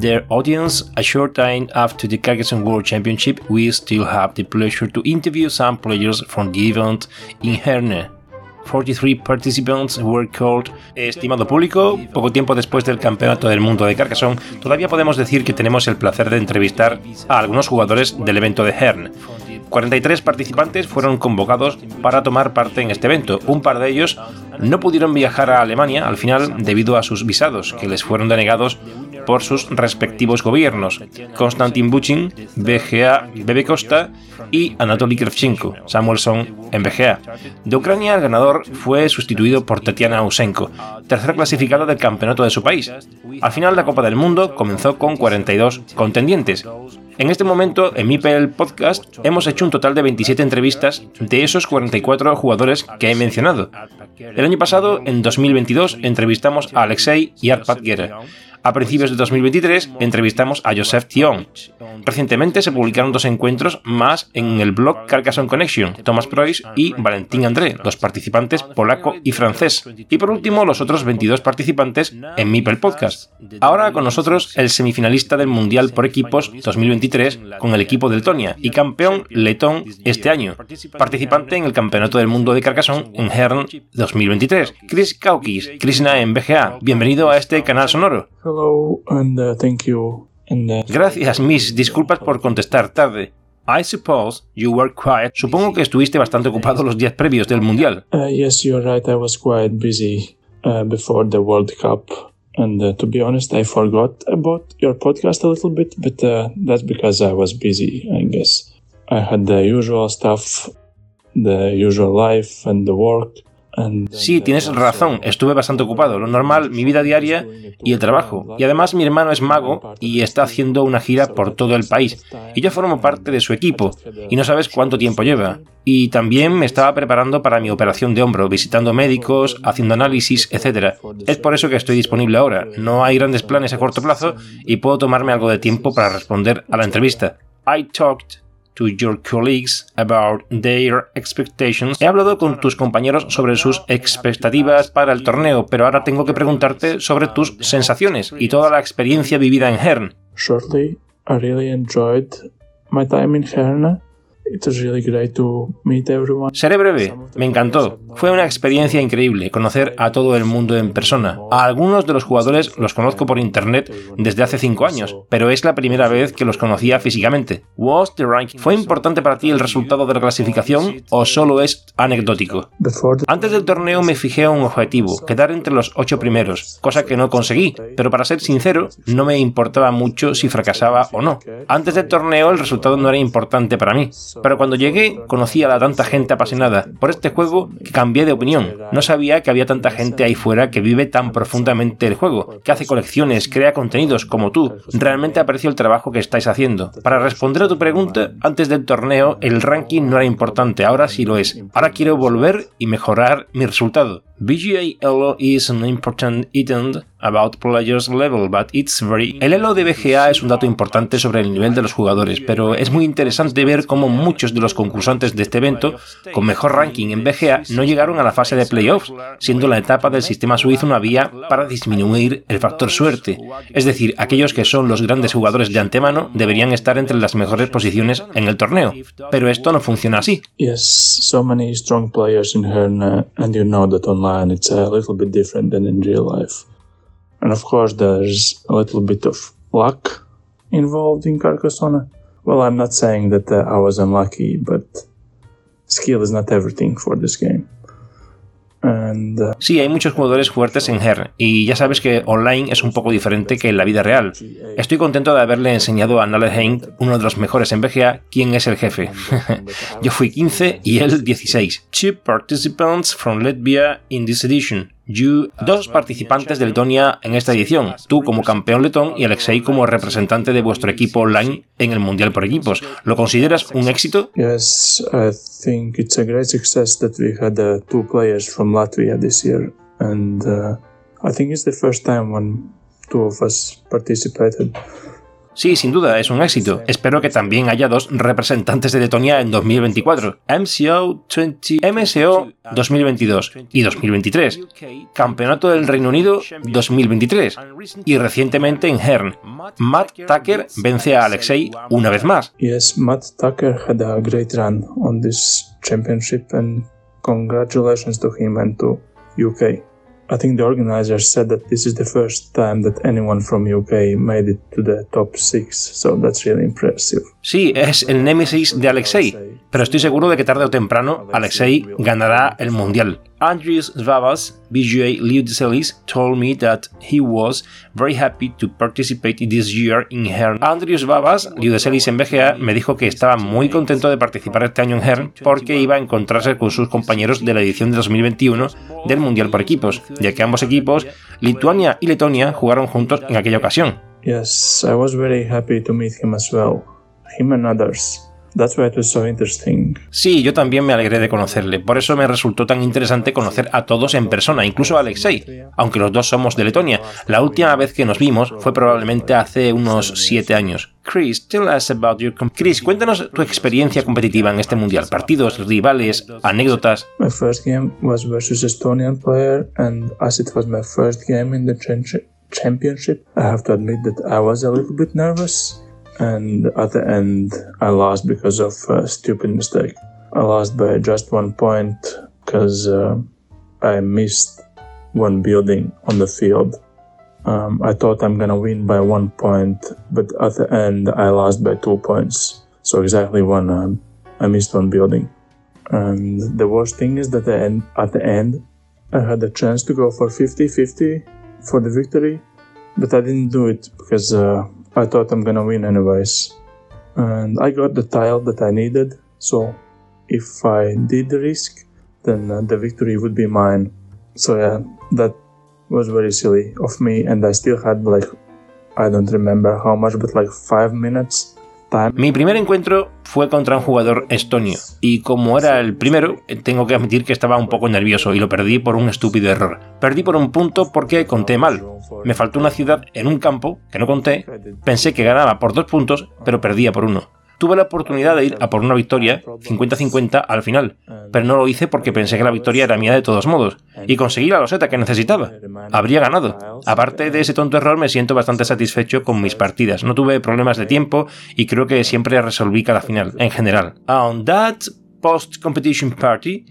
Dear audience, a short time after the Carcassonne World Championship, we still have the pleasure to interview some players from the event in Herne. 43 participants were called. Estimado público, poco tiempo después del Campeonato del Mundo de Carcassonne, todavía podemos decir que tenemos el placer de entrevistar a algunos jugadores del evento de Herne. 43 participantes fueron convocados para tomar parte en este evento. Un par de ellos no pudieron viajar a Alemania al final debido a sus visados, que les fueron denegados por sus respectivos gobiernos, Konstantin Buchin, BGA Bebe Costa y Anatoly Kravchenko, Samuelson en BGA. De Ucrania, el ganador fue sustituido por Tetiana Usenko, tercera clasificada del campeonato de su país. Al final, la Copa del Mundo comenzó con 42 contendientes. En este momento, en Mipel Podcast, hemos hecho un total de 27 entrevistas de esos 44 jugadores que he mencionado. El año pasado, en 2022, entrevistamos a Alexei y Arpad Gera. A principios de 2023 entrevistamos a Joseph Thion. Recientemente se publicaron dos encuentros más en el blog Carcassonne Connection, Thomas Preuss y Valentín André, los participantes polaco y francés. Y por último, los otros 22 participantes en Mipel Podcast. Ahora con nosotros el semifinalista del Mundial por equipos 2023 con el equipo del Tonia y campeón letón este año. Participante en el Campeonato del Mundo de Carcassonne en Hern 2023. Chris Kaukis, Krishna en BGA. Bienvenido a este canal sonoro. Hello and uh, thank you. And, uh, Gracias, Miss. Disculpas por contestar tarde. I suppose you were quiet. Supongo que estuviste bastante ocupado los días previos del Mundial. uh, yes, you're right. I was quite busy uh, before the World Cup. And uh, to be honest, I forgot about your podcast a little bit, but uh, that's because I was busy, I guess. I had the usual stuff, the usual life and the work. Sí, tienes razón. Estuve bastante ocupado. Lo normal, mi vida diaria y el trabajo. Y además mi hermano es mago y está haciendo una gira por todo el país. Y yo formo parte de su equipo. Y no sabes cuánto tiempo lleva. Y también me estaba preparando para mi operación de hombro, visitando médicos, haciendo análisis, etc. Es por eso que estoy disponible ahora. No hay grandes planes a corto plazo y puedo tomarme algo de tiempo para responder a la entrevista. I talked to your colleagues about their expectations. He hablado con tus compañeros sobre sus expectativas para el torneo, pero ahora tengo que preguntarte sobre tus sensaciones y toda la experiencia vivida en Hern. Shortly, I really enjoyed my time in Herne. It was really great to meet everyone. Seré breve, me encantó. Fue una experiencia increíble conocer a todo el mundo en persona. A algunos de los jugadores los conozco por internet desde hace 5 años, pero es la primera vez que los conocía físicamente. Was the ranking- ¿Fue importante para ti el resultado de la clasificación o solo es anecdótico? Antes del torneo me fijé un objetivo, quedar entre los ocho primeros, cosa que no conseguí, pero para ser sincero, no me importaba mucho si fracasaba o no. Antes del torneo el resultado no era importante para mí, pero cuando llegué conocí a la tanta gente apasionada por este juego que cambié de opinión. No sabía que había tanta gente ahí fuera que vive tan profundamente el juego, que hace colecciones, crea contenidos como tú. Realmente aprecio el trabajo que estáis haciendo. Para responder a tu pregunta, antes del torneo el ranking no era importante, ahora sí lo es. Ahora quiero volver y mejorar mi resultado. BGA Elo is an important item about players level, but it's very... El Elo de BGA es un dato importante sobre el nivel de los jugadores, pero es muy interesante ver cómo muchos de los concursantes de este evento, con mejor ranking en BGA, no llegaron a la fase de playoffs, siendo la etapa del sistema suizo una vía para disminuir el factor suerte. Es decir, aquellos que son los grandes jugadores de antemano deberían estar entre las mejores posiciones en el torneo. Pero esto no funciona así. Online it's a little bit different than in real life. And of course, there's a little bit of luck involved in Carcassonne. Well, I'm not saying that uh, I was unlucky, but skill is not everything for this game. Uh, sí, hay muchos jugadores fuertes en Her y ya sabes que online es un poco diferente que en la vida real. Estoy contento de haberle enseñado a Nalleheim, uno de los mejores en BGA, quién es el jefe. Yo fui 15 y él 16. Two participants from Latvia in this edition dos participantes de Letonia en esta edición, tú como campeón letón y Alexei como representante de vuestro equipo online en el Mundial por equipos. ¿Lo consideras un éxito? Yes, I think it's a great success that we had uh, two players from Latvia this year and uh, I think it's the first time when two of us participated. Sí, sin duda, es un éxito. Espero que también haya dos representantes de Letonia en 2024. MCO, 20, MSO 2022 y 2023. Campeonato del Reino Unido 2023. Y recientemente en Hern. Matt Tucker vence a Alexei una vez más. Yes, Matt Tucker had a great run on this championship and congratulations to him and to UK. I think the organizers said that this is the first time that anyone from UK made it to the top six, so that's really impressive. Sí, es el némesis de Alexei, pero estoy seguro de que tarde o temprano Alexei ganará el mundial. Andrews Zvavas, BGA Liudicelis, told me that he was very happy to participate this year in Hern. Andrews Zvavas, Liudicelis en BGA, me dijo que estaba muy contento de participar este año en Hern porque iba a encontrarse con sus compañeros de la edición de 2021 del Mundial por equipos, ya que ambos equipos, Lituania y Letonia, jugaron juntos en aquella ocasión. Yes, I was very happy to meet him as well. Him and others. That's why it was so interesting. Sí, yo también me alegré de conocerle. Por eso me resultó tan interesante conocer a todos en persona, incluso a Alexei, aunque los dos somos de Letonia. La última vez que nos vimos fue probablemente hace unos siete años. Chris, tell us about your Chris, cuéntanos tu experiencia competitiva en este mundial. Partidos, rivales, anécdotas. My first game was versus Estonian player, and as it was my first game in the championship, I have to admit that I was a little bit nervous. And at the end I lost because of a stupid mistake. I lost by just one point because uh, I missed one building on the field. Um, I thought I'm gonna win by one point, but at the end I lost by two points. So exactly one, um, I missed one building. And the worst thing is that end, at the end I had a chance to go for 50-50 for the victory, but I didn't do it because uh, I thought I'm gonna win anyways. And I got the tile that I needed, so if I did risk, then uh, the victory would be mine. So yeah, that was very silly of me, and I still had like, I don't remember how much, but like five minutes Mi primer encuentro fue contra un jugador estonio y como era el primero, tengo que admitir que estaba un poco nervioso y lo perdí por un estúpido error. Perdí por un punto porque conté mal. Me faltó una ciudad en un campo que no conté, pensé que ganaba por dos puntos, pero perdía por uno tuve la oportunidad de ir a por una victoria 50-50 al final, pero no lo hice porque pensé que la victoria era mía de todos modos, y conseguí la loseta que necesitaba. Habría ganado. Aparte de ese tonto error, me siento bastante satisfecho con mis partidas. No tuve problemas de tiempo y creo que siempre resolví cada final, en general. On that post-competition party,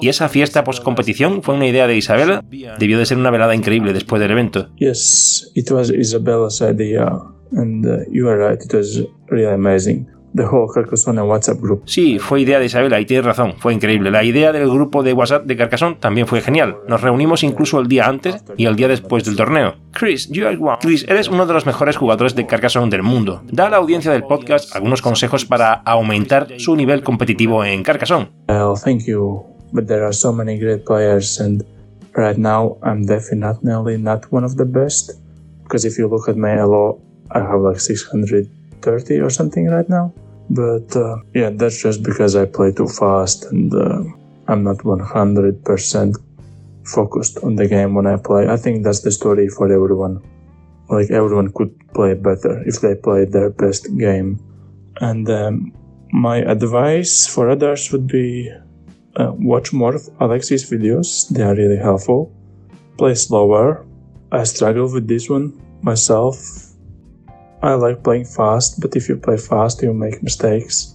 y esa fiesta post-competición fue una idea de Isabela. Debió de ser una velada increíble después del evento. Yes, it was Isabella's idea, and uh, you are right, it was really amazing. The whole Carcassonne WhatsApp group. Sí, fue idea de Isabela y tienes razón, fue increíble. La idea del grupo de WhatsApp de Carcassonne también fue genial. Nos reunimos incluso el día antes y el día después del torneo. Chris, you are one. Chris, eres uno de los mejores jugadores de Carcassonne del mundo. Da a la audiencia del podcast algunos consejos para aumentar su nivel competitivo en Carcassonne. Well, thank you. But there are so many great players and right now I'm definitely not one of the best. Because if you look at my LO, I have like 600 30 or something right now. But uh, yeah, that's just because I play too fast and uh, I'm not 100% focused on the game when I play. I think that's the story for everyone. Like everyone could play better if they played their best game. And um, my advice for others would be uh, watch more of Alexis videos. They are really helpful. Play slower. I struggle with this one myself I like playing fast, but if you play fast, you make mistakes.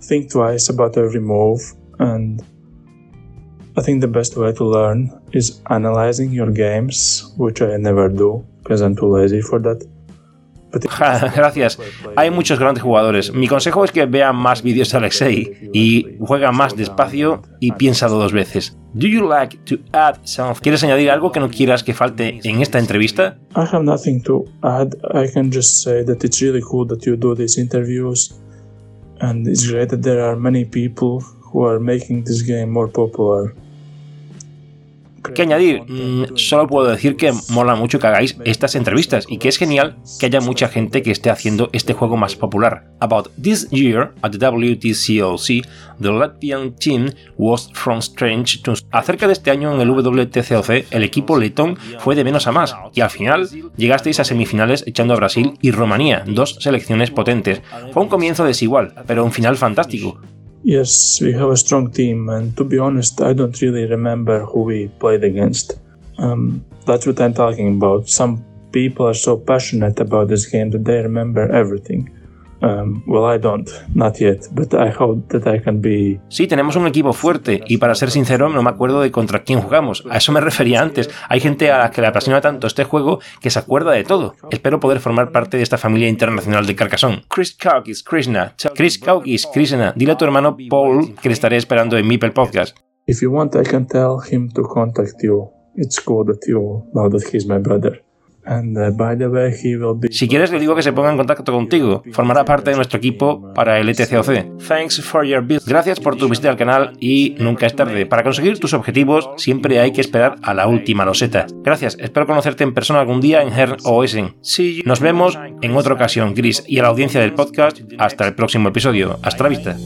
Think twice about every move, and I think the best way to learn is analyzing your games, which I never do because I'm too lazy for that. Gracias. Hay muchos grandes jugadores. Mi consejo es que vean más vídeos de Alexei y juega más despacio y piensa dos veces. Do you like to add something? ¿Quieres añadir algo que no quieras que falte en esta entrevista? I have nothing to add. I can just say that it's really cool that you do these interviews and it's great that there are many people who are making this game more popular. ¿Qué añadir? Mm, solo puedo decir que mola mucho que hagáis estas entrevistas y que es genial que haya mucha gente que esté haciendo este juego más popular. About this year at the WTCOC, the Latvian team was from strange to... Acerca de este año en el WTCOC, el equipo letón fue de menos a más y al final llegasteis a semifinales echando a Brasil y Rumanía, dos selecciones potentes. Fue un comienzo desigual, pero un final fantástico. Yes, we have a strong team, and to be honest, I don't really remember who we played against. Um, that's what I'm talking about. Some people are so passionate about this game that they remember everything. Um, well, I don't, not yet, but I hope that I can be. Sí, tenemos un equipo fuerte y para ser sincero no me acuerdo de contra quién jugamos. A eso me refería antes. Hay gente a la que le apasiona tanto este juego que se acuerda de todo. Espero poder formar parte de esta familia internacional de Carcassonne. Chris Kaukis, Krishna. Chris Kaukis, Krishna. Dile a tu hermano Paul que le estaré esperando en Mipel Podcast. If you want, I can tell him to contact you. It's cool that you know that he's my brother. Uh, si quieres, le digo que se ponga en contacto contigo. Formará parte de nuestro equipo para el ETCOC. Thanks for your Gracias por tu visita al canal y nunca es tarde. Para conseguir tus objetivos, siempre hay que esperar a la última loseta. Gracias. Espero conocerte en persona algún día en Hern o Essen. Nos vemos en otra ocasión, Gris, y a la audiencia del podcast. Hasta el próximo episodio. Hasta la vista.